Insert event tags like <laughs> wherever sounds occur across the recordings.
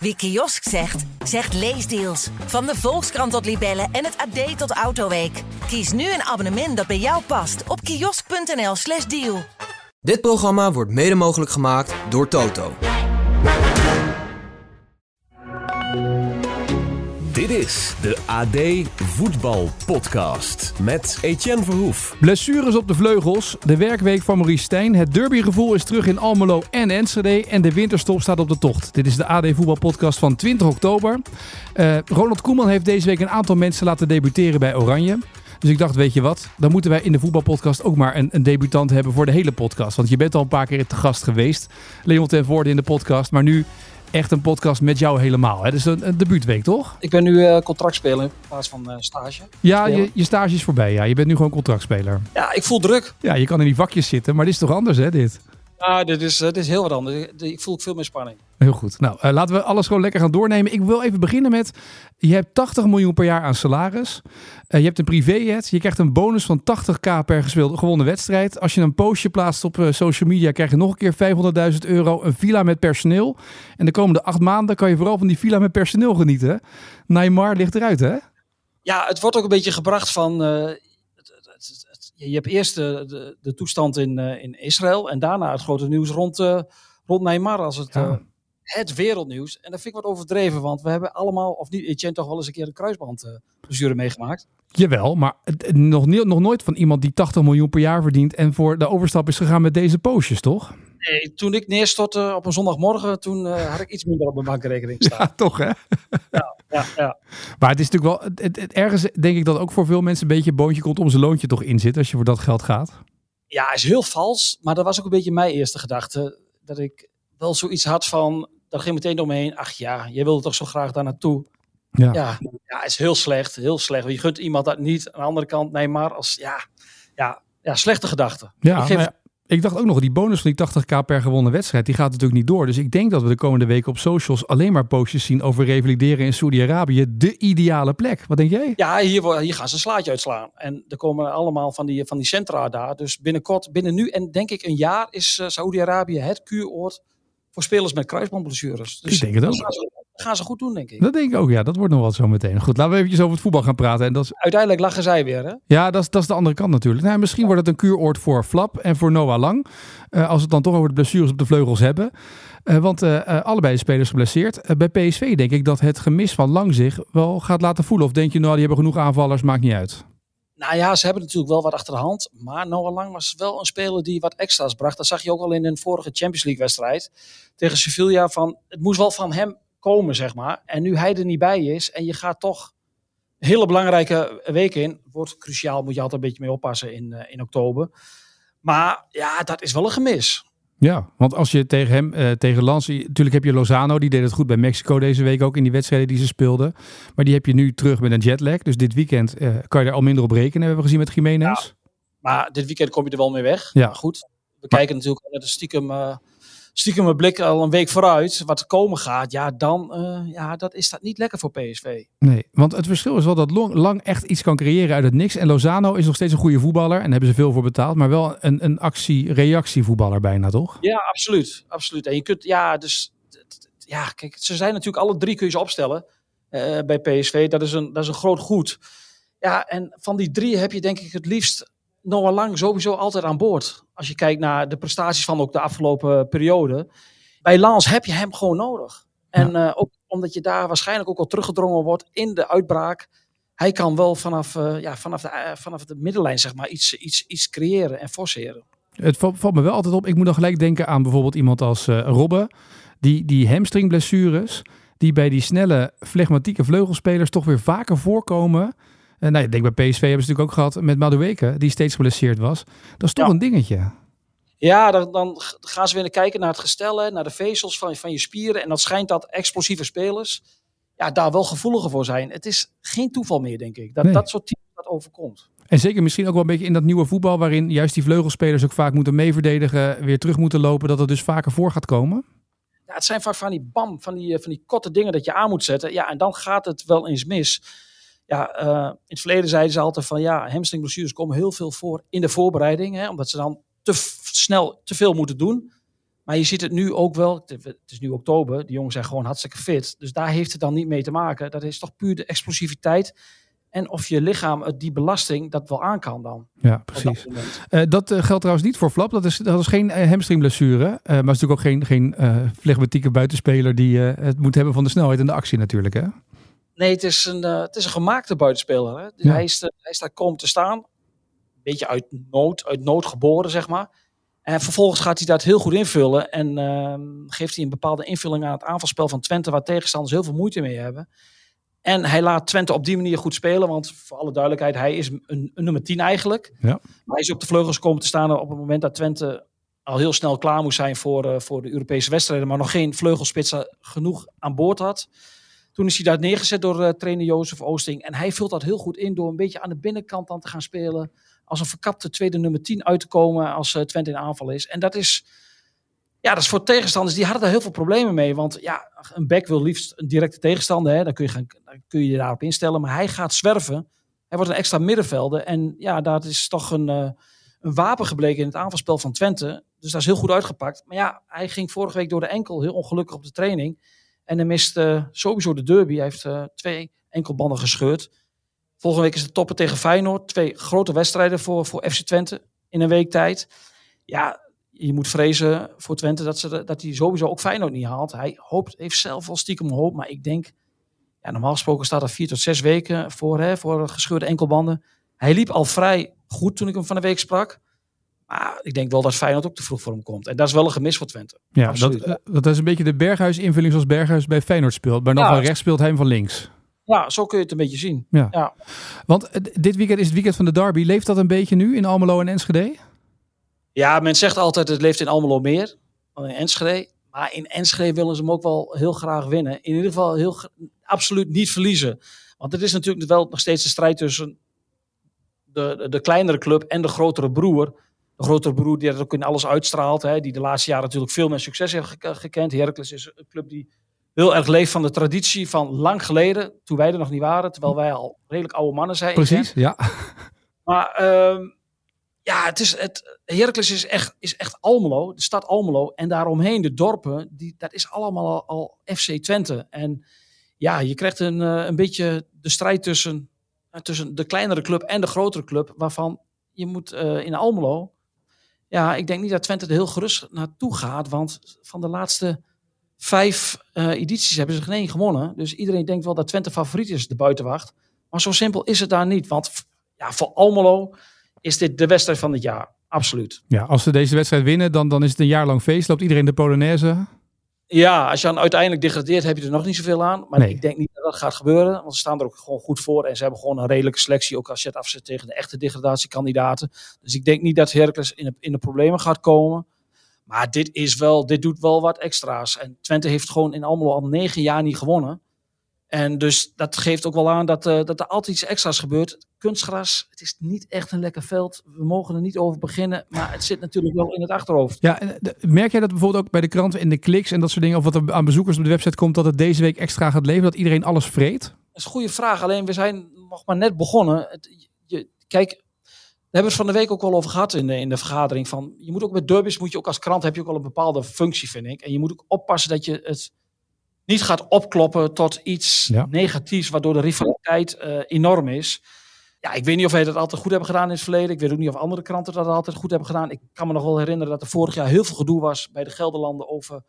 Wie kiosk zegt, zegt leesdeals. Van de Volkskrant tot Libellen en het AD tot Autoweek. Kies nu een abonnement dat bij jou past op kiosk.nl/slash deal. Dit programma wordt mede mogelijk gemaakt door Toto. Dit is de AD Voetbal Podcast met Etienne Verhoef. Blessures op de vleugels, de werkweek van Maurice Stijn, het derbygevoel is terug in Almelo en Enschede en de winterstop staat op de tocht. Dit is de AD Voetbal Podcast van 20 oktober. Uh, Ronald Koeman heeft deze week een aantal mensen laten debuteren bij Oranje. Dus ik dacht, weet je wat, dan moeten wij in de voetbalpodcast ook maar een, een debutant hebben voor de hele podcast. Want je bent al een paar keer te gast geweest, Leon ten Voorde in de podcast, maar nu echt een podcast met jou helemaal. Hè? Dus een, een debuutweek, toch? Ik ben nu uh, contractspeler in plaats van uh, stage. Ja, je, je, stage is voorbij. Ja. Je bent nu gewoon contractspeler. Ja, ik voel druk. Ja, je kan in die vakjes zitten, maar dit is toch anders, hè, dit? Ja, dit is, dit is heel wat anders. Ik voel veel meer spanning. Heel goed. Nou, uh, laten we alles gewoon lekker gaan doornemen. Ik wil even beginnen met, je hebt 80 miljoen per jaar aan salaris. Uh, je hebt een privéjet. Je krijgt een bonus van 80k per gespeelde gewonnen wedstrijd. Als je een postje plaatst op uh, social media, krijg je nog een keer 500.000 euro. Een villa met personeel. En de komende acht maanden kan je vooral van die villa met personeel genieten. Neymar ligt eruit, hè? Ja, het wordt ook een beetje gebracht van je hebt eerst de, de, de toestand in, uh, in Israël en daarna het grote nieuws rond, uh, rond Neymar als het, ja. uh, het wereldnieuws. En dat vind ik wat overdreven, want we hebben allemaal, of niet, Etienne toch wel eens een keer een kruisbandblessure meegemaakt. Jawel, maar nog, nog nooit van iemand die 80 miljoen per jaar verdient en voor de overstap is gegaan met deze postjes, toch? Nee, toen ik neerstortte op een zondagmorgen, toen uh, had ik iets minder op mijn bankrekening staan. Ja, toch hè? Ja, ja, ja. Maar het is natuurlijk wel, het, het, ergens denk ik dat ook voor veel mensen een beetje een boontje komt om zijn loontje toch in zit als je voor dat geld gaat. Ja, is heel vals, maar dat was ook een beetje mijn eerste gedachte. Dat ik wel zoiets had van, dat ging meteen door me heen. Ach ja, jij wilde toch zo graag daar naartoe. Ja. ja, ja, is heel slecht, heel slecht. Je gunt iemand dat niet. Aan de andere kant, nee, maar als, ja, ja, ja slechte gedachten. Ja, ik geef, ja. Ik dacht ook nog, die bonus van die 80k per gewonnen wedstrijd, die gaat natuurlijk niet door. Dus ik denk dat we de komende weken op socials alleen maar postjes zien over revalideren in Saudi-Arabië. De ideale plek. Wat denk jij? Ja, hier, hier gaan ze een slaatje uitslaan. En er komen allemaal van die, van die centra daar. Dus binnenkort, binnen nu en denk ik een jaar, is uh, Saudi-Arabië het kuuroord voor spelers met kruisbandblessures. Dus ik denk het ook. Gaan ze, goed doen, denk ik. Dat denk ik ook, ja. Dat wordt nog wel zo meteen. Goed, laten we eventjes over het voetbal gaan praten. En dat is... Uiteindelijk lachen zij weer, hè? Ja, dat is, dat is de andere kant natuurlijk. Nou, misschien wordt het een kuuroord voor Flap en voor Noah Lang. Uh, als we het dan toch over de blessures op de vleugels hebben. Uh, want uh, allebei de spelers geblesseerd. bij PSV denk ik dat het gemis van Lang zich wel gaat laten voelen. Of denk je, nou, die hebben genoeg aanvallers, maakt niet uit. Nou ja, ze hebben natuurlijk wel wat achter de hand. Maar Noah Lang was wel een speler die wat extra's bracht. Dat zag je ook al in een vorige Champions League wedstrijd tegen Sevilla. Van, het moest wel van hem komen, zeg maar. En nu hij er niet bij is en je gaat toch een hele belangrijke week in. Wordt cruciaal, moet je altijd een beetje mee oppassen in, uh, in oktober. Maar ja, dat is wel een gemis. Ja, want als je tegen hem, uh, tegen Lans, natuurlijk heb je Lozano, die deed het goed bij Mexico deze week ook in die wedstrijden die ze speelden. Maar die heb je nu terug met een jetlag. Dus dit weekend uh, kan je er al minder op rekenen, hebben we gezien met Jiménez. Ja, maar dit weekend kom je er wel mee weg. Ja. Maar goed, we maar, kijken natuurlijk met een stiekem, stiekem een blik al een week vooruit. Wat er komen gaat, ja, dan ja, dat is dat niet lekker voor PSV. Nee, want het verschil is wel dat Long, Lang echt iets kan creëren uit het niks. En Lozano is nog steeds een goede voetballer en daar hebben ze veel voor betaald. Maar wel een, een actie-reactie voetballer bijna, toch? Ja, absoluut. absoluut. En je kunt, ja, dus, ja, kijk, ze zijn natuurlijk alle drie kun je ze opstellen uh, bij PSV. Dat is, een, dat is een groot goed. Ja, en van die drie heb je denk ik het liefst Noah Lang sowieso altijd aan boord. Als je kijkt naar de prestaties van ook de afgelopen periode. Bij Lans heb je hem gewoon nodig. En ja. uh, ook omdat je daar waarschijnlijk ook al teruggedrongen wordt in de uitbraak. Hij kan wel vanaf, uh, ja, vanaf, de, uh, vanaf de middenlijn zeg maar, iets, iets, iets creëren en forceren. Het valt me wel altijd op. Ik moet dan gelijk denken aan bijvoorbeeld iemand als Robben. Die, die hamstringblessures, die bij die snelle flegmatieke vleugelspelers toch weer vaker voorkomen. En nou, ik denk bij PSV hebben ze natuurlijk ook gehad met Madueke, die steeds geblesseerd was. Dat is toch ja. een dingetje. Ja, dan, dan, gaan ze weer kijken naar het gestel, naar de vezels van, van je spieren. En dan schijnt dat explosieve spelers ja, daar wel gevoeliger voor zijn. Het is geen toeval meer, denk ik, dat nee. dat soort teams dat overkomt. En zeker misschien ook wel een beetje in dat nieuwe voetbal, waarin juist die vleugelspelers ook vaak moeten meeverdedigen, weer terug moeten lopen, dat het dus vaker voor gaat komen? Ja, het zijn vaak van die bam, van die, van die korte dingen dat je aan moet zetten. Ja, en dan gaat het wel eens mis. Ja, uh, in het verleden zeiden ze altijd van ja, hamstringblessures komen heel veel voor in de voorbereiding, hè, omdat ze dan te snel te veel moeten doen. Maar je ziet het nu ook wel. Het is nu oktober. De jongens zijn gewoon hartstikke fit. Dus daar heeft het dan niet mee te maken. Dat is toch puur de explosiviteit. En of je lichaam die belasting dat wel aan kan dan. Ja, precies. Dat, dat geldt trouwens niet voor Flap. Dat is, dat is geen hamstringblessure. Uh, maar het is natuurlijk ook geen, geen flegmatieke buitenspeler die het moet hebben van de snelheid en de actie natuurlijk. Hè? Nee, het is een, het is een gemaakte buitenspeler. Hè? Dus hij, is, hij staat komen te staan. Een beetje uit nood, uit nood geboren, zeg maar. En vervolgens gaat hij dat heel goed invullen. En ehm, geeft hij een bepaalde invulling aan het aanvalspel van Twente, waar tegenstanders heel veel moeite mee hebben. En hij laat Twente op die manier goed spelen. Want voor alle duidelijkheid, hij is een, een nummer 10 eigenlijk. Ja. Maar hij is op de vleugels komen te staan op het moment dat Twente al heel snel klaar moest zijn voor, uh, voor de Europese wedstrijden. Maar nog geen vleugelspits genoeg aan boord had. Toen is hij daar neergezet door uh, trainer Jozef Oosting. En hij vult dat heel goed in door een beetje aan de binnenkant dan te gaan spelen als een verkapte tweede nummer 10 uit te komen als uh, Twente in aanval is. En dat is, ja, dat is voor tegenstanders, die hadden daar heel veel problemen mee. Want ja, een back wil liefst een directe tegenstander, hè, dan, kun je gaan, dan kun je daarop instellen. Maar hij gaat zwerven, hij wordt een extra middenvelder. En ja, dat is toch een, uh, een wapen gebleken in het aanvalspel van Twente. Dus dat is heel goed uitgepakt. Maar ja, hij ging vorige week door de enkel heel ongelukkig op de training. En hij mist sowieso de derby. Hij heeft twee enkelbanden gescheurd. Volgende week is de toppen tegen Feyenoord. Twee grote wedstrijden voor, voor FC Twente in een week tijd. Ja, je moet vrezen voor Twente dat, ze, dat hij sowieso ook Feyenoord niet haalt. Hij hoopt, heeft zelf wel stiekem hoop, maar ik denk... Ja, normaal gesproken staat er vier tot zes weken voor, hè, voor gescheurde enkelbanden. Hij liep al vrij goed toen ik hem van de week sprak. Maar ik denk wel dat Feyenoord ook te vroeg voor hem komt. En dat is wel een gemis voor Twente. Ja, dat, eh, dat, is een beetje de Berghuis-invulling zoals Berghuis bij Feyenoord speelt. Maar dan ja, van rechts speelt hij hem van links. Ja, zo kun je het een beetje zien. Ja. ja. Want eh, dit weekend is het weekend van de derby. Leeft dat een beetje nu in Almelo en Enschede? Ja, men zegt altijd het leeft in Almelo meer dan in Enschede. Maar in Enschede willen ze hem ook wel heel graag winnen. In ieder geval heel, absoluut niet verliezen. Want het is natuurlijk wel nog steeds de strijd tussen de, de, kleinere club en de grotere broer. De grotere broer die dat ook in alles uitstraalt. Hè, die de laatste jaren natuurlijk veel meer succes heeft gekend. Heracles is een club die heel erg leeft van de traditie van lang geleden, toen wij er nog niet waren, terwijl wij al redelijk oude mannen zijn. Precies, ja. Maar uh, ja, het is, het, Heracles is echt, is echt Almelo, de stad Almelo. En daaromheen, de dorpen, die, dat is allemaal al, FC Twente. En ja, je krijgt een, uh, een beetje de strijd tussen, tussen de kleinere club en de grotere club, waarvan je moet uh, in Almelo. Ja, ik denk niet dat Twente er heel gerust naartoe gaat, want van de laatste vijf uh, edities hebben ze geen gewonnen. Dus iedereen denkt wel dat Twente favoriet is, de buitenwacht. Maar zo simpel is het daar niet. Want ja, voor Almelo is dit de wedstrijd van het jaar. Absoluut. Ja, als ze deze wedstrijd winnen, dan, dan is het een jaar lang feest. Loopt iedereen de Polonaise? Ja, als je dan uiteindelijk degradeert, heb je er nog niet zoveel aan. Maar nee. ik denk niet gaat gebeuren. Want ze staan er ook gewoon goed voor. En ze hebben gewoon een redelijke selectie. Ook als je het afzet tegen de echte degradatiekandidaten. Dus ik denk niet dat Heracles in de, in de problemen gaat komen. Maar dit, is wel, dit doet wel wat extra's. En Twente heeft gewoon in Almelo al negen jaar niet gewonnen. En dus dat geeft ook wel aan dat, uh, dat er altijd iets extra's gebeurt. Kunstgras, het is niet echt een lekker veld. We mogen er niet over beginnen. Maar het zit natuurlijk wel in het achterhoofd. Ja, merk jij dat bijvoorbeeld ook bij de kranten in de kliks en dat soort dingen... of wat er aan bezoekers op de website komt... dat het deze week extra gaat leven? Dat iedereen alles vreet? Dat is een goede vraag. Alleen we zijn nog maar net begonnen. Het, je, kijk, we hebben het van de week ook al over gehad in de, in de vergadering. Van, je moet ook met derbies, moet je ook als krant, heb je ook al een bepaalde functie, vind ik. En je moet ook oppassen dat je het niet gaat opkloppen tot iets negatiefs, waardoor de rivaliteit uh, enorm is. Ja, ik weet niet of wij dat altijd goed hebben gedaan in het verleden. Ik weet ook niet of andere kranten dat altijd goed hebben gedaan. Ik kan me nog wel herinneren dat er vorig jaar heel veel gedoe was bij de Gelderlanden over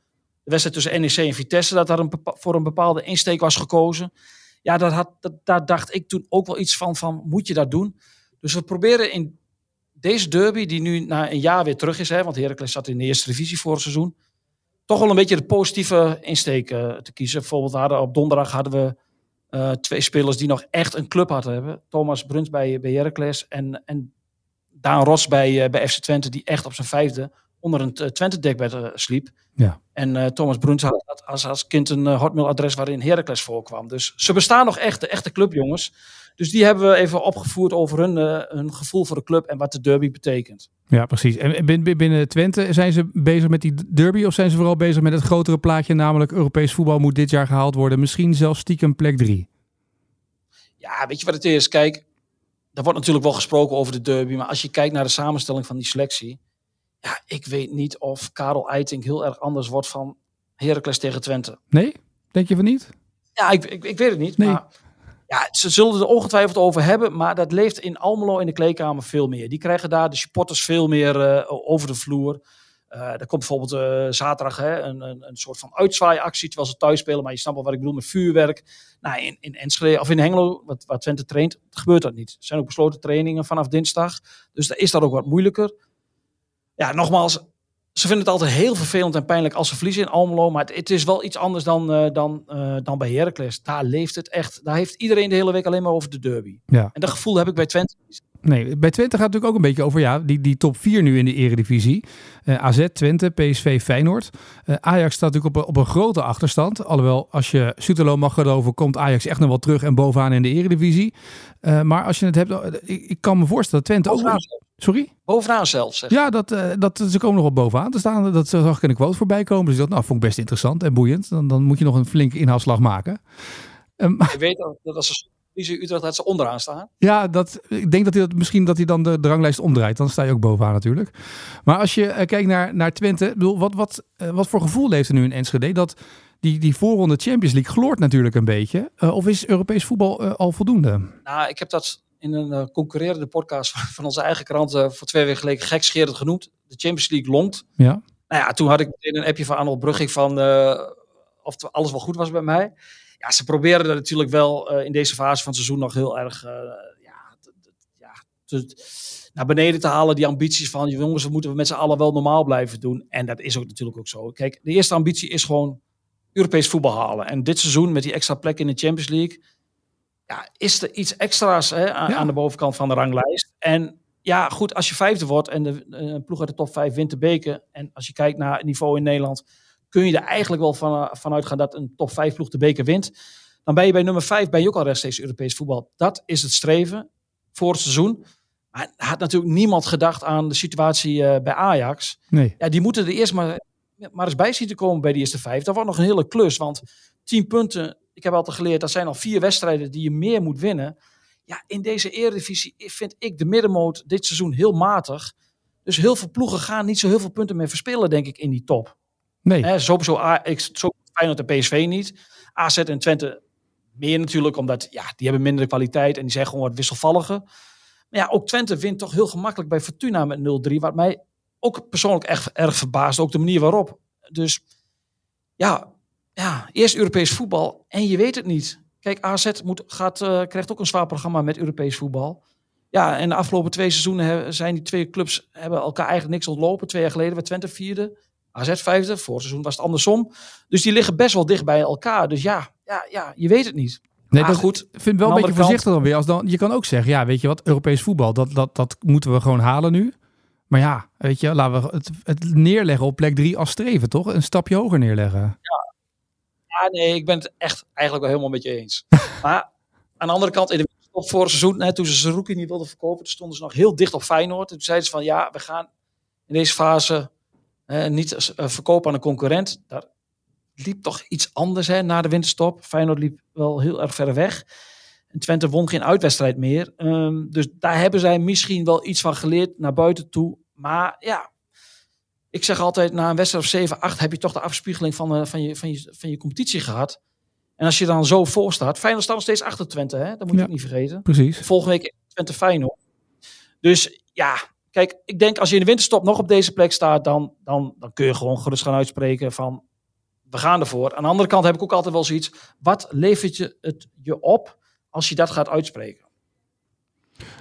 de wedstrijd tussen NEC en Vitesse. Dat daar een, voor een bepaalde insteek was gekozen. Ja, dat had, dat, daar dacht ik toen ook wel iets van, van moet je dat doen? Dus we proberen in deze derby, die nu na een jaar weer terug is, hè, want Heracles zat in de eerste divisie vorig seizoen, toch wel een beetje de positieve insteek uh, te kiezen. Bijvoorbeeld hadden, op donderdag hadden we uh, twee spelers die nog echt een club hadden hebben. Thomas Bruns bij, bij Heracles en, en Daan Ros bij, uh, bij FC Twente, die echt op zijn vijfde onder een Twente-dekbed sliep. Ja. En Thomas Bruns had als, als kind een hotmailadres waarin Heracles voorkwam. Dus ze bestaan nog echt, de echte clubjongens. Dus die hebben we even opgevoerd over hun, uh, hun gevoel voor de club en wat de derby betekent. Ja, precies. En binnen Twente zijn ze bezig met die derby of zijn ze vooral bezig met het grotere plaatje, namelijk Europees voetbal moet dit jaar gehaald worden, misschien zelfs stiekem plek 3? Ja, weet je wat het is? Kijk, er wordt natuurlijk wel gesproken over de derby, maar als je kijkt naar de samenstelling van die selectie, ja, ik weet niet of Karel Eiting heel erg anders wordt van Heracles tegen Twente. Nee? Denk je van niet? Ja, ik, ik, ik weet het niet. Nee. Maar ja, ze zullen er ongetwijfeld over hebben. Maar dat leeft in Almelo in de kleedkamer veel meer. Die krijgen daar de supporters veel meer eh, over de vloer. Uh, er komt bijvoorbeeld uh, zaterdag hè, een, een, een, soort van uitzwaaiactie terwijl ze thuis spelen. Maar je snapt wel wat ik bedoel met vuurwerk. Nou, in, in Enschede of in Hengelo, wat, wat Twente traint, gebeurt dat niet. Er zijn ook besloten trainingen vanaf dinsdag. Dus daar is dat ook wat moeilijker. Ja, nogmaals, ze vinden het altijd heel vervelend en pijnlijk als ze verliezen in Almelo. Maar het, het is wel iets anders dan, uh, dan, uh, dan bij Heracles. Daar leeft het echt. Daar heeft iedereen de hele week alleen maar over de derby. Ja. En dat gevoel heb ik bij Twente. Nee, bij Twente gaat het natuurlijk ook een beetje over ja, die, die top 4 nu in de eredivisie. Uh, AZ, Twente, PSV, Feyenoord. Uh, Ajax staat natuurlijk op een, op een grote achterstand. Alhoewel, als je Sutelo mag erover, komt Ajax echt nog wel terug en bovenaan in de eredivisie. Uh, maar als je het hebt, ik, ik kan me voorstellen dat Twente ook... Sorry? Bovenaan zelfs. Zeg. Ja, dat, dat, ze komen nog op bovenaan te staan. Dat zag ik in een quote voorbij komen. Dus dat nou, vond ik best interessant en boeiend. Dan, dan moet je nog een flinke inhaalslag maken. Um, je weet dat als ze verliezen Utrecht dat ze onderaan staan. Ja, dat, ik denk dat hij dat misschien dat hij dan de, de ranglijst omdraait. Dan sta je ook bovenaan natuurlijk. Maar als je uh, kijkt naar, naar Twente, bedoel, wat, wat, uh, wat voor gevoel leeft er nu in Enschede? Dat die, die voorronde Champions League gloort natuurlijk een beetje. Uh, of is Europees voetbal al voldoende? Nou, ik heb dat in een concurrerende podcast <laughs> van onze eigen krant voor twee weken geleden gekscherend genoemd. De Champions League longt. Ja. Nou ja, toen had ik meteen een appje van Arnold Brugging van of alles wel goed was bij mij ja, ze proberen er natuurlijk wel in deze fase van het seizoen nog heel erg ja, ja, naar beneden te halen. Die ambities van, jongens, we moeten met z'n allen wel normaal blijven doen. En dat is ook natuurlijk ook zo. Kijk, de eerste ambitie is gewoon Europees voetbal halen. En dit seizoen met die extra plek in de Champions League, ja, is er iets extra's hè, aan, ja. aan de bovenkant van de ranglijst. En ja, goed, als je vijfde wordt en de uh, ploeg uit de top vijf wint de beker. En als je kijkt naar het niveau in Nederland kun je er eigenlijk wel van, vanuit gaan dat een top 5 ploeg de beker wint. Dan ben je bij nummer 5 ben je ook al rechtstreeks Europees voetbal. Dat is het streven voor het seizoen. Maar had natuurlijk niemand gedacht aan de situatie uh, bij Ajax. Nee. Ja, die moeten er eerst maar, maar eens bij zien te komen bij die eerste vijf. Dat wordt nog een hele klus, want 10 punten, ik heb altijd geleerd, dat zijn al vier wedstrijden die je meer moet winnen. Ja, in deze eredivisie vind ik de middenmoot dit seizoen heel matig. Dus heel veel ploegen gaan niet zo heel veel punten meer verspillen, denk ik, in die top. Nee. Hè, sowieso A, ik, zo Feyenoord en PSV niet. AZ en Twente meer natuurlijk, omdat ja, die hebben minder kwaliteit en die zijn gewoon wat wisselvalliger. Maar ja, ook Twente wint toch heel gemakkelijk bij Fortuna met 0-3, wat mij ook persoonlijk echt erg verbaast, ook de manier waarop. Dus ja, ja, eerst Europees voetbal en je weet het niet. Kijk, AZ moet, gaat, uh, krijgt ook een zwaar programma met Europees voetbal. Ja, en de afgelopen twee seizoenen zijn die twee clubs hebben elkaar eigenlijk niks ontlopen. Twee jaar geleden werd Twente vierde. AZ vijfde, voor seizoen was het andersom. Dus die liggen best wel dicht bij elkaar. Dus ja, ja, ja je weet het niet. Nee, maar dat goed. Ik vind wel een beetje voorzichtig dan weer. Als dan, je kan ook zeggen, ja, weet je wat, Europees voetbal, dat, dat, dat moeten we gewoon halen nu. Maar ja, weet je, laten we het, het neerleggen op plek drie als streven, toch? Een stapje hoger neerleggen. Ja. Ja, nee, ik ben het echt eigenlijk wel helemaal met je eens. <laughs> maar aan de andere kant, in de op vorig seizoen, net toen ze Zerouki niet wilden verkopen, toen stonden ze nog heel dicht op Feyenoord. Toen zeiden ze van, ja, we gaan in deze fase niet uh, verkopen aan een concurrent. Daar liep toch iets anders hè, na de winterstop. Feyenoord liep wel heel erg ver weg. En Twente won geen uitwedstrijd meer. Um, dus daar hebben zij misschien wel iets van geleerd naar buiten toe. Maar ja, ik zeg altijd, na een wedstrijd of 7, 8 heb je toch de afspiegeling van, uh, van, je, van, je, van je competitie gehad. En als je dan zo voor staat, Feyenoord staat nog steeds achter Twente, hè? dat moet je Ja. ook niet vergeten. Precies. Volgende week Twente Feyenoord. Dus ja, kijk, ik denk als je in de winterstop nog op deze plek staat, dan, dan, dan kun je gewoon gerust gaan uitspreken van we gaan ervoor. Aan de andere kant heb ik ook altijd wel zoiets, wat levert je het je op als je dat gaat uitspreken?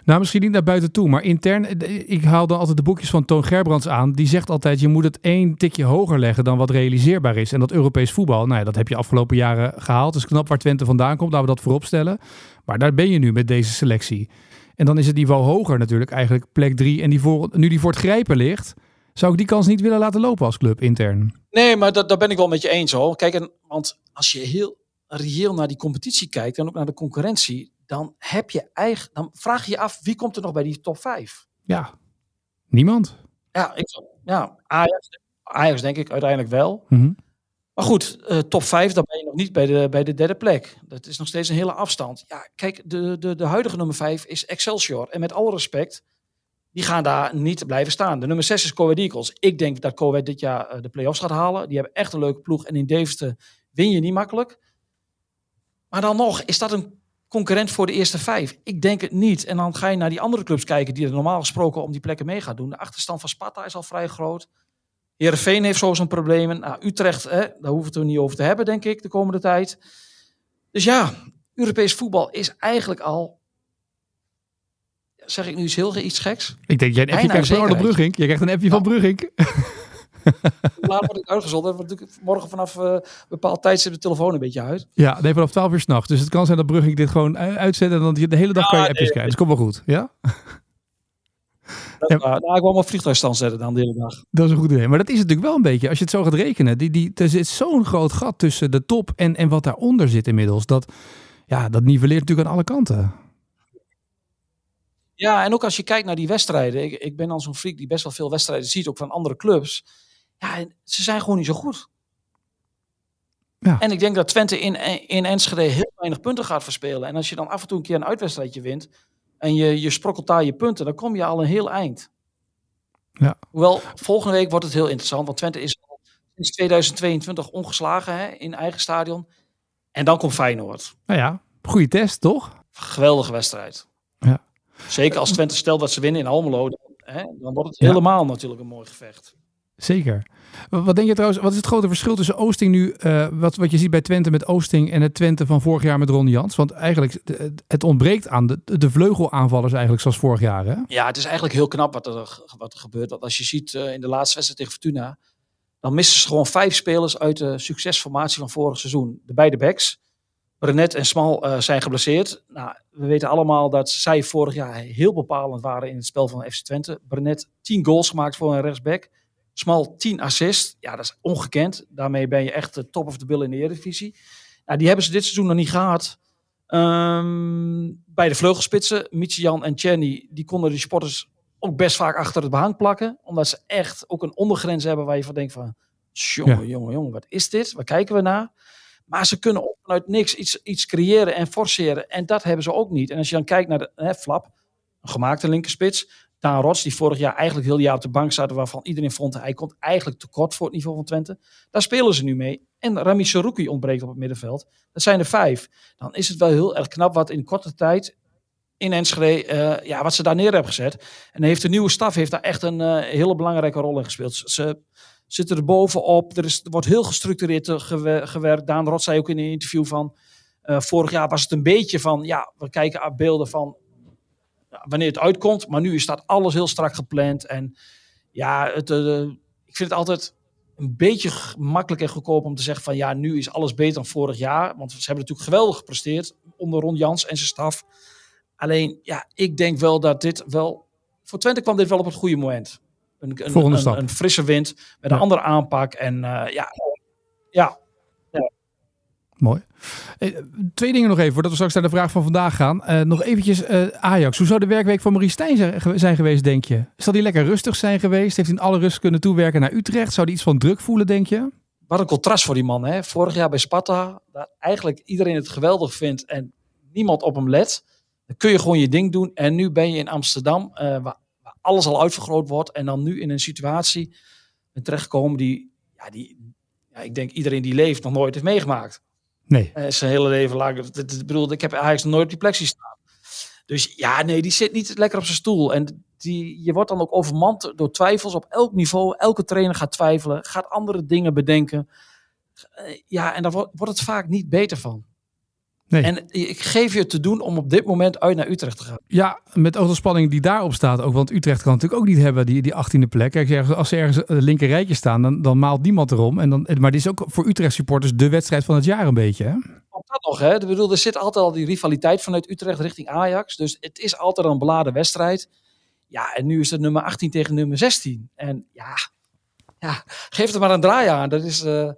Nou, misschien niet naar buiten toe, maar intern. eh, Ik haal dan altijd de boekjes van Toon Gerbrands aan. Die zegt altijd, je moet het één tikje hoger leggen dan wat realiseerbaar is. En dat Europees voetbal, nou ja, dat heb je afgelopen jaren gehaald. Dus knap waar Twente vandaan komt, laten we dat voorop stellen. Maar daar ben je nu met deze selectie. En dan is het niveau hoger natuurlijk, eigenlijk plek drie. En die voor, nu die voor het grijpen ligt, zou ik die kans niet willen laten lopen als club intern. Nee, maar daar ben ik wel met je eens hoor. Kijk, en, want als je heel reëel naar die competitie kijkt en ook naar de concurrentie, dan heb je eigen, dan vraag je je af wie komt er nog bij die top 5? Ja, niemand. Ja, ik, ja Ajax, Ajax denk ik uiteindelijk wel. Mhm. Maar goed, eh, top 5, dan ben je nog niet bij de, bij de derde plek. Dat is nog steeds een hele afstand. Ja, kijk, de, de, de huidige nummer 5 is Excelsior. En met alle respect, die gaan daar niet blijven staan. De nummer 6 is Coed Eagles. Ik denk dat Coed dit jaar eh, de play-offs gaat halen. Die hebben echt een leuke ploeg. En in Deventer win je niet makkelijk. Maar dan nog, is dat een concurrent voor de eerste vijf? Ik denk het niet. En dan ga je naar die andere clubs kijken die er normaal gesproken om die plekken mee gaan doen. De achterstand van Sparta is al vrij groot. Heerenveen heeft zo zijn problemen. Nou, Utrecht, hè, daar hoeven we het er niet over te hebben, denk ik, de komende tijd. Dus ja, Europees voetbal is eigenlijk al Zeg ik nu iets heel iets geks? Ik denk, jij een appje krijgt van Brugink. Je krijgt een appje van Brugink. <laughs> Laat wordt ik uitgezonden. Want morgen vanaf uh, bepaald tijd zit de telefoon een beetje uit. Ja, nee, vanaf 12 uur s'nachts. Dus het kan zijn dat Brugink dit gewoon uitzet en dan de hele dag kan je appjes krijgen. Dus komt wel goed, ja? ja. Nou, ik wil maar vliegtuigstand zetten dan de hele dag. Dat is een goed idee. Maar dat is natuurlijk wel een beetje, als je het zo gaat rekenen. Die, die, er zit zo'n groot gat tussen de top en, en wat daaronder zit inmiddels. Dat, ja, dat nivelleert natuurlijk aan alle kanten. Ja, en ook als je kijkt naar die wedstrijden. Ik, ik ben dan zo'n freak die best wel veel wedstrijden ziet, ook van andere clubs. Ja, ze zijn gewoon niet zo goed. Ja. En ik denk dat Twente in, in Enschede heel weinig punten gaat verspelen. En als je dan af en toe een keer een uitwedstrijdje wint en je, je sprokkelt daar je punten, dan kom je al een heel eind. Ja. Hoewel, volgende week wordt het heel interessant, want Twente is sinds 2022 ongeslagen hè, in eigen stadion. En dan komt Feyenoord. Nou ja, goede test, toch? Geweldige wedstrijd. Ja. Zeker als Twente stelt dat ze winnen in Almelo, dan, hè, dan wordt het helemaal natuurlijk een mooi gevecht. Zeker. Wat denk je trouwens, wat is het grote verschil tussen Oosting nu, uh, wat, wat je ziet bij Twente met Oosting en het Twente van vorig jaar met Ronnie Jans? Want eigenlijk, het ontbreekt aan de, de vleugelaanvallers eigenlijk zoals vorig jaar, hè? Ja, het is eigenlijk heel knap wat er, wat er gebeurt. Want als je ziet uh, in de laatste wedstrijd tegen Fortuna, dan missen ze gewoon vijf spelers uit de succesformatie van vorig seizoen. De beide backs, Brenet en Smal uh, zijn geblesseerd. Nou, we weten allemaal dat zij vorig jaar heel bepalend waren in het spel van FC Twente. Brenet 10 goals gemaakt voor een rechtsback. Smal 10 assists. Ja, dat is ongekend. Daarmee ben je echt de top of the bill in de Eredivisie. Nou, die hebben ze dit seizoen nog niet gehad. Um, bij de vleugelspitsen, Michian en Chenny, die konden die sporters ook best vaak achter het behang plakken. Omdat ze echt ook een ondergrens hebben waar je van denkt van... Jongen, ja. jongen, jongen, wat is dit? Waar kijken we naar? Maar ze kunnen ook vanuit niks iets, iets creëren en forceren. En dat hebben ze ook niet. En als je dan kijkt naar de hè, Flap, een gemaakte linkerspits. Daan Rots, die vorig jaar eigenlijk heel jaar op de bank zat, waarvan iedereen vond hij komt eigenlijk tekort voor het niveau van Twente. Daar spelen ze nu mee. En Rami Saruki ontbreekt op het middenveld. Dat zijn er vijf. Dan is het wel heel erg knap wat in korte tijd in Enschede, uh, ja, wat ze daar neer hebben gezet. En heeft de nieuwe staf heeft daar echt een uh, hele belangrijke rol in gespeeld. Ze zitten er bovenop. Er, is, wordt heel gestructureerd gewerkt. Daan Rot zei ook in een interview van... Vorig jaar was het een beetje van... Ja, we kijken aan beelden van wanneer het uitkomt. Maar nu staat alles heel strak gepland. En ja, het, uh, ik vind het altijd een beetje makkelijk en goedkoop om te zeggen van... Ja, nu is alles beter dan vorig jaar. Want ze hebben natuurlijk geweldig gepresteerd onder Ron Jans en zijn staf. Alleen, ja, ik denk wel dat dit wel... Voor Twente kwam dit wel op het goede moment. Een, een, Volgende een, stap. een frisse wind met een andere aanpak. En uh, ja, ja. ja. Mooi. Eh, twee dingen nog even, voordat we straks naar de vraag van vandaag gaan. Uh, nog eventjes uh, Ajax. Hoe zou de werkweek van Maurice Stijn zijn geweest, denk je? Zal die lekker rustig zijn geweest? Heeft hij in alle rust kunnen toewerken naar Utrecht? Zou hij iets van druk voelen, denk je? Wat een contrast voor die man. Hè? Vorig jaar bij Sparta, dat eigenlijk iedereen het geweldig vindt en niemand op hem let. Dan kun je gewoon je ding doen. En nu ben je in Amsterdam, waar alles al uitvergroot wordt. En dan nu in een situatie terechtkomen die, ja, die ja, ik denk iedereen die leeft nog nooit heeft meegemaakt. Nee. Uh, zijn hele leven lang. Ik bedoel, ik heb eigenlijk nooit op die plek staan. Dus ja, nee, die zit niet lekker op zijn stoel. En die, je wordt dan ook overmand door twijfels op elk niveau. Elke trainer gaat twijfelen, gaat andere dingen bedenken. Uh, ja, en daar wordt het vaak niet beter van. Nee. En ik geef je te doen om op dit moment uit naar Utrecht te gaan. Ja, met ook de spanning die daarop staat ook. Want Utrecht kan natuurlijk ook niet hebben die, die 18e plek. Kijk, als ze ergens een linker rijtje staan, dan, dan maalt niemand erom. En dan, maar dit is ook voor Utrecht supporters de wedstrijd van het jaar een beetje. Hè? Dat nog, hè? Ik bedoel, er zit altijd al die rivaliteit vanuit Utrecht richting Ajax. Dus het is altijd een beladen wedstrijd. Ja, en nu is het nummer 18 tegen nummer 16. En ja, ja geef er maar een draai aan. Dat is... Uh,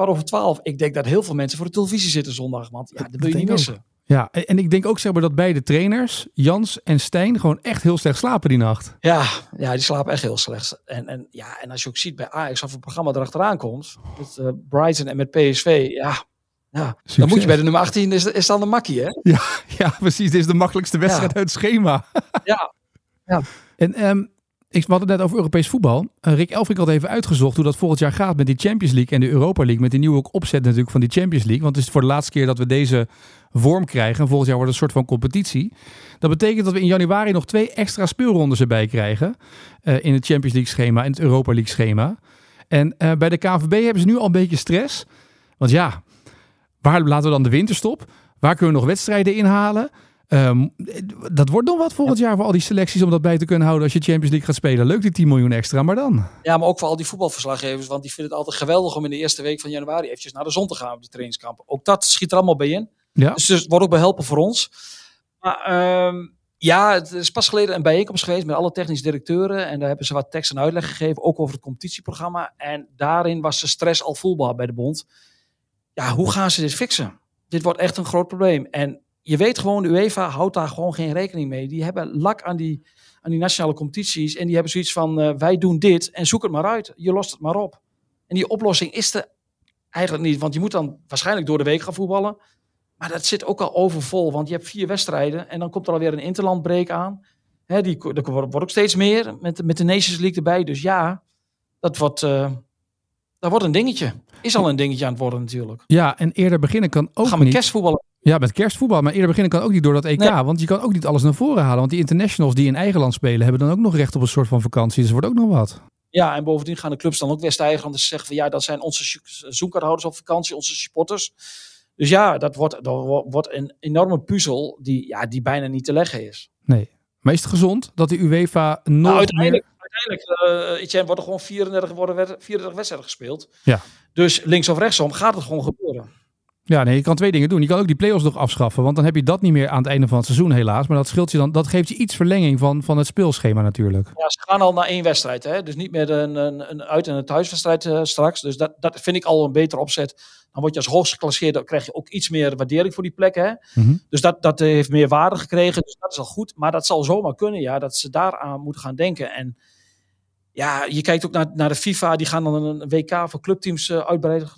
kwart over twaalf. Ik denk dat heel veel mensen voor de televisie zitten zondag. Want ja, dat wil je niet missen. Ook. Ja, en ik denk ook zeg maar dat beide trainers, Jans en Stijn, gewoon echt heel slecht slapen die nacht. Ja, ja die slapen echt heel slecht. En, en, ja, en als je ook ziet bij Ajax of het programma erachteraan komt, met uh, Brighton en met PSV, ja, ja, dan moet je bij de nummer 18, is, is dan de makkie, hè? Ja, <laughs> ja precies. Dit is de makkelijkste wedstrijd ja. uit het schema. ja, Ja. En ehm, ik, hadden het net over Europees voetbal. Uh, Rick Elfrink had even uitgezocht hoe dat volgend jaar gaat met die Champions League en de Europa League. Met die nieuwe opzet natuurlijk van die Champions League. Want het is voor de laatste keer dat we deze vorm krijgen. En volgend jaar wordt het een soort van competitie. Dat betekent dat we in januari nog twee extra speelrondes erbij krijgen. Uh, in het Champions League schema en het Europa League schema. En uh, bij de KVB hebben ze nu al een beetje stress. Want ja, waar laten we dan de winterstop? Waar kunnen we nog wedstrijden inhalen? Um, dat wordt nog wat volgend jaar voor al die selecties om dat bij te kunnen houden als je Champions League gaat spelen. Leuk die 10 miljoen extra, maar dan. Ja, maar ook voor al die voetbalverslaggevers, want die vinden het altijd geweldig om in de eerste week van januari eventjes naar de zon te gaan op die trainingskampen. Ook dat schiet er allemaal bij in. Ja. Dus het wordt ook behelpen voor ons. Maar um, ja, het is pas geleden een bijeenkomst geweest met alle technische directeuren. En daar hebben ze wat tekst en uitleg gegeven, ook over het competitieprogramma. En daarin was de stress al voelbaar bij de bond. Ja, hoe gaan ze dit fixen? Dit wordt echt een groot probleem. En je weet gewoon, de UEFA houdt daar gewoon geen rekening mee. Die hebben lak aan die, aan die nationale competities. En die hebben zoiets van, uh, wij doen dit en zoek het maar uit. Je lost het maar op. En die oplossing is er eigenlijk niet. Want je moet dan waarschijnlijk door de week gaan voetballen. Maar dat zit ook al overvol. Want je hebt vier wedstrijden en dan komt er alweer een interlandbreek aan. Hè, die, er wordt ook steeds meer met, met de Nations League erbij. Dus ja, dat wordt, uh, dat wordt een dingetje. Is al een dingetje aan het worden natuurlijk. Ja, en eerder beginnen kan ook Gaan we niet. kerstvoetballen. Ja, met kerstvoetbal. Maar eerder beginnen kan ook niet door dat EK. Nee. Want je kan ook niet alles naar voren halen. Want die internationals die in eigen land spelen, hebben dan ook nog recht op een soort van vakantie. Dus er wordt ook nog wat. Ja, en bovendien gaan de clubs dan ook ze zeggen van ja, dat zijn onze zoekerhouders op vakantie, onze supporters. Dus ja, dat wordt, dat wordt een enorme puzzel die, ja, die bijna niet te leggen is. Nee. Maar is het gezond dat de UEFA nog nou, uiteindelijk, meer... uiteindelijk uh, Etienne, wordt er gewoon 34, worden 34 wedstrijden gespeeld. Ja. Dus links of rechtsom gaat het gewoon gebeuren. Ja, nee, je kan twee dingen doen. Je kan ook die play-offs nog afschaffen, want dan heb je dat niet meer aan het einde van het seizoen helaas. Maar dat scheelt je dan, dat geeft je iets verlenging van, van het speelschema natuurlijk. Ja, ze gaan al naar één wedstrijd, hè? dus niet meer een, een, een uit- en een thuiswedstrijd uh, straks. Dus dat, dat vind ik al een beter opzet. Dan word je als hoogst geclasseerd, dan krijg je ook iets meer waardering voor die plekken. Hè? Mm -hmm. Dus dat, dat heeft meer waarde gekregen, dus dat is al goed. Maar dat zal zomaar kunnen, ja, dat ze daaraan moeten gaan denken. En ja, je kijkt ook naar, naar de FIFA, die gaan dan een WK voor clubteams uh, uitbreiden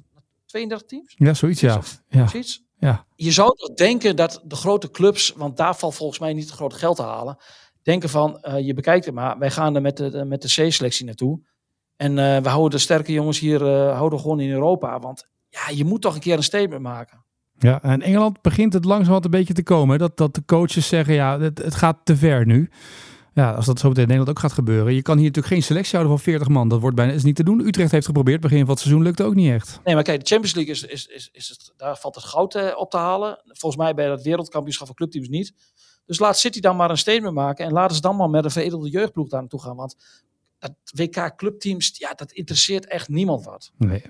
32 teams? Ja, zoiets ja. ja. Zoiets? ja. Je zou toch denken dat de grote clubs, want daar valt volgens mij niet het grote geld te halen, denken van, uh, je bekijkt het maar, wij gaan er met de, met de C-selectie naartoe. En uh, we houden de sterke jongens hier uh, houden gewoon in Europa. Want ja, je moet toch een keer een statement maken. Ja, en Engeland begint het langzamerhand een beetje te komen. Dat, dat de coaches zeggen, ja, het, het gaat te ver nu. Ja, als dat zo meteen in Nederland ook gaat gebeuren. Je kan hier natuurlijk geen selectie houden van 40 man. Dat wordt bijna is niet te doen. Utrecht heeft geprobeerd. Begin van het seizoen lukt ook niet echt. Nee, maar kijk, de Champions League is, is, is, is het, daar valt het goud eh, op te halen. Volgens mij bij het wereldkampioenschap van clubteams niet. Dus laat City dan maar een statement maken. En laten ze dan maar met een veredelde jeugdploeg daar naartoe gaan. Want dat WK clubteams, ja, dat interesseert echt niemand wat. Nee.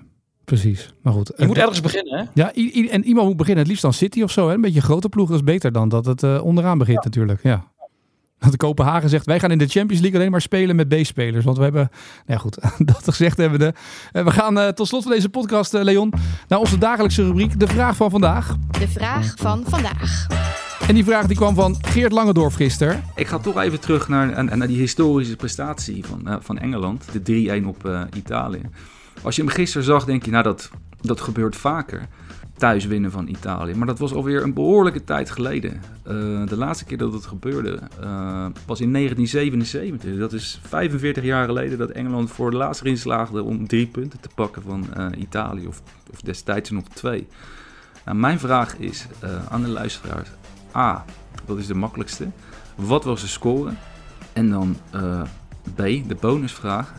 Precies, maar goed. Je moet ergens beginnen, hè? Ja, en iemand moet beginnen. Het liefst dan City of zo. Hè? Een beetje een grote ploeg, dat is beter dan dat het uh, onderaan begint ja. natuurlijk. Ja. <laughs> Dat Kopenhagen zegt, wij gaan in de Champions League alleen maar spelen met B-spelers. Want we hebben, nou ja goed, <laughs> dat gezegd hebben we. Uh, we gaan uh, tot slot van deze podcast, uh, Leon, naar onze dagelijkse rubriek, de vraag van vandaag. De vraag van vandaag. En die vraag die kwam van Geert Langendorf gisteren. Ik ga toch even terug naar, naar die historische prestatie van, van Engeland. De 3-1 op Italië. Als je hem gisteren zag, denk je, nou dat, dat gebeurt vaker thuis winnen van Italië. Maar dat was alweer een behoorlijke tijd geleden. Uh, de laatste keer dat het gebeurde uh, was in 1977. Dat is 45 jaar geleden dat Engeland voor de laatste erin slaagde om drie punten te pakken van uh, Italië. Of, of, destijds nog twee. Nou, mijn vraag is aan de luisteraars. A, dat is de makkelijkste. Wat was de score? En dan B, de bonusvraag.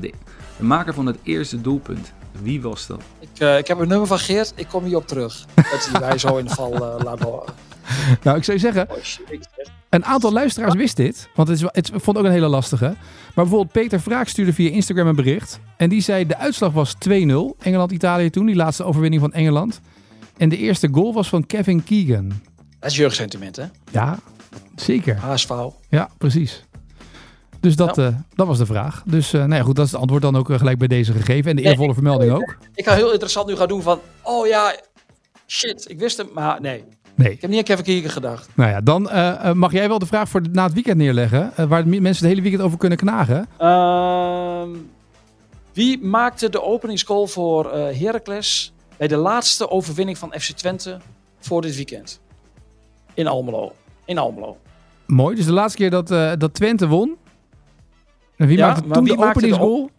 De, de maker van het eerste doelpunt. Wie was dat? Ik, uh, ik heb een nummer van Geert, ik kom hierop terug. Dat die wij zo in de val uh, laten horen. <laughs> Nou, ik zou je zeggen, een aantal luisteraars wist dit. Want het, is, het vond ook een hele lastige. Maar bijvoorbeeld Peter Vraak stuurde via Instagram een bericht. En die zei, de uitslag was 2-0. Engeland-Italië toen, die laatste overwinning van Engeland. En de eerste goal was van Kevin Keegan. Dat is jeugdsentiment, hè? Ja, zeker. HSV. Ja, precies. Dus dat, ja. uh, dat was de vraag. Dus uh, nou ja, goed, dat is het antwoord dan ook uh, gelijk bij deze gegeven. En de eervolle nee, vermelding ik, ook. Ik ga heel interessant nu gaan doen van, oh ja, shit, ik wist hem, maar nee. Nee. Ik heb niet aan Kevin Keegan gedacht. Nou ja, dan mag jij wel de vraag voor na het weekend neerleggen. waar mensen het hele weekend over kunnen knagen. Ehm, wie maakte de openingsgoal voor Heracles bij de laatste overwinning van FC Twente voor dit weekend? In Almelo. In Almelo. Mooi. Dus de laatste keer dat, eh, dat Twente won. En wie Ja, maakte toen wie de openingsgoal?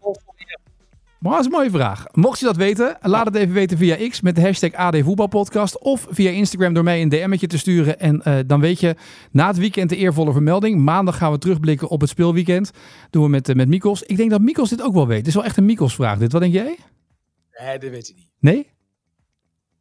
Maar dat is een mooie vraag. Mocht je dat weten, laat het even weten via X met de hashtag AD Voetbalpodcast. Of via Instagram door mij een DM'tje te sturen. En eh, dan weet je, na het weekend de eervolle vermelding. Maandag gaan we terugblikken op het speelweekend. Doen we met, eh, met Mikos. Ik denk dat Mikos dit ook wel weet. Het is wel echt een Mikos vraag dit. Wat denk jij? Nee, dat weet hij niet. Nee?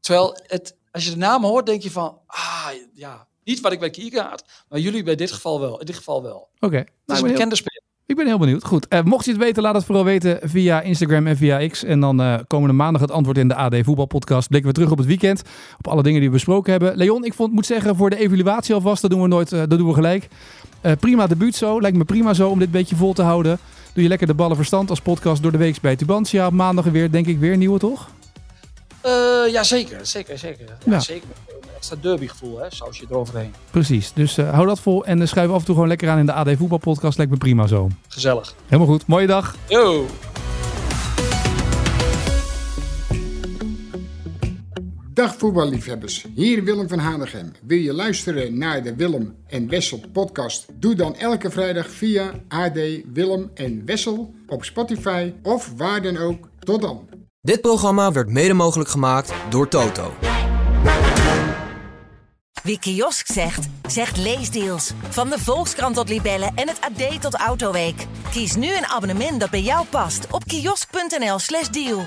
Terwijl, het, als je de naam hoort, denk je van, ah, ja, niet wat ik bij Kieken had, maar jullie bij dit geval wel. In dit geval wel. Oké. Het Nou, ik is een ben heel- bekende speler. Ik ben heel benieuwd. Goed, eh, mocht je het weten, laat het vooral weten via Instagram en via X. En dan eh, komende maandag het antwoord in de AD Voetbalpodcast. Blikken we terug op het weekend, op alle dingen die we besproken hebben. Leon, ik vond, moet zeggen, voor de evaluatie alvast, dat doen we nooit, eh, dat doen we gelijk. Prima debuut zo, lijkt me prima zo om dit beetje vol te houden. Doe je lekker de ballen verstand als podcast door de week bij Tubantia. Maandag weer, denk ik, weer nieuwe, toch? Eh, ja, zeker. Zeker, zeker. Ja, Ja. zeker. Een extra derbygevoel, hè, saus je eroverheen. Precies, dus eh, hou dat vol en uh, schuif af en toe gewoon lekker aan in de AD Voetbalpodcast. Lijkt me prima zo. Gezellig. Helemaal goed, mooie dag. Yo! Dag voetballiefhebbers, hier Willem van Hanegem. Wil je luisteren naar de Willem en Wessel podcast? Doe dan elke vrijdag via AD Willem en Wessel op Spotify of waar dan ook. Tot dan. Dit programma werd mede mogelijk gemaakt door Toto. Wie kiosk zegt, zegt leesdeals. Van de Volkskrant tot Libellen en het AD tot Autoweek. Kies nu een abonnement dat bij jou past op kiosk.nl/slash deal.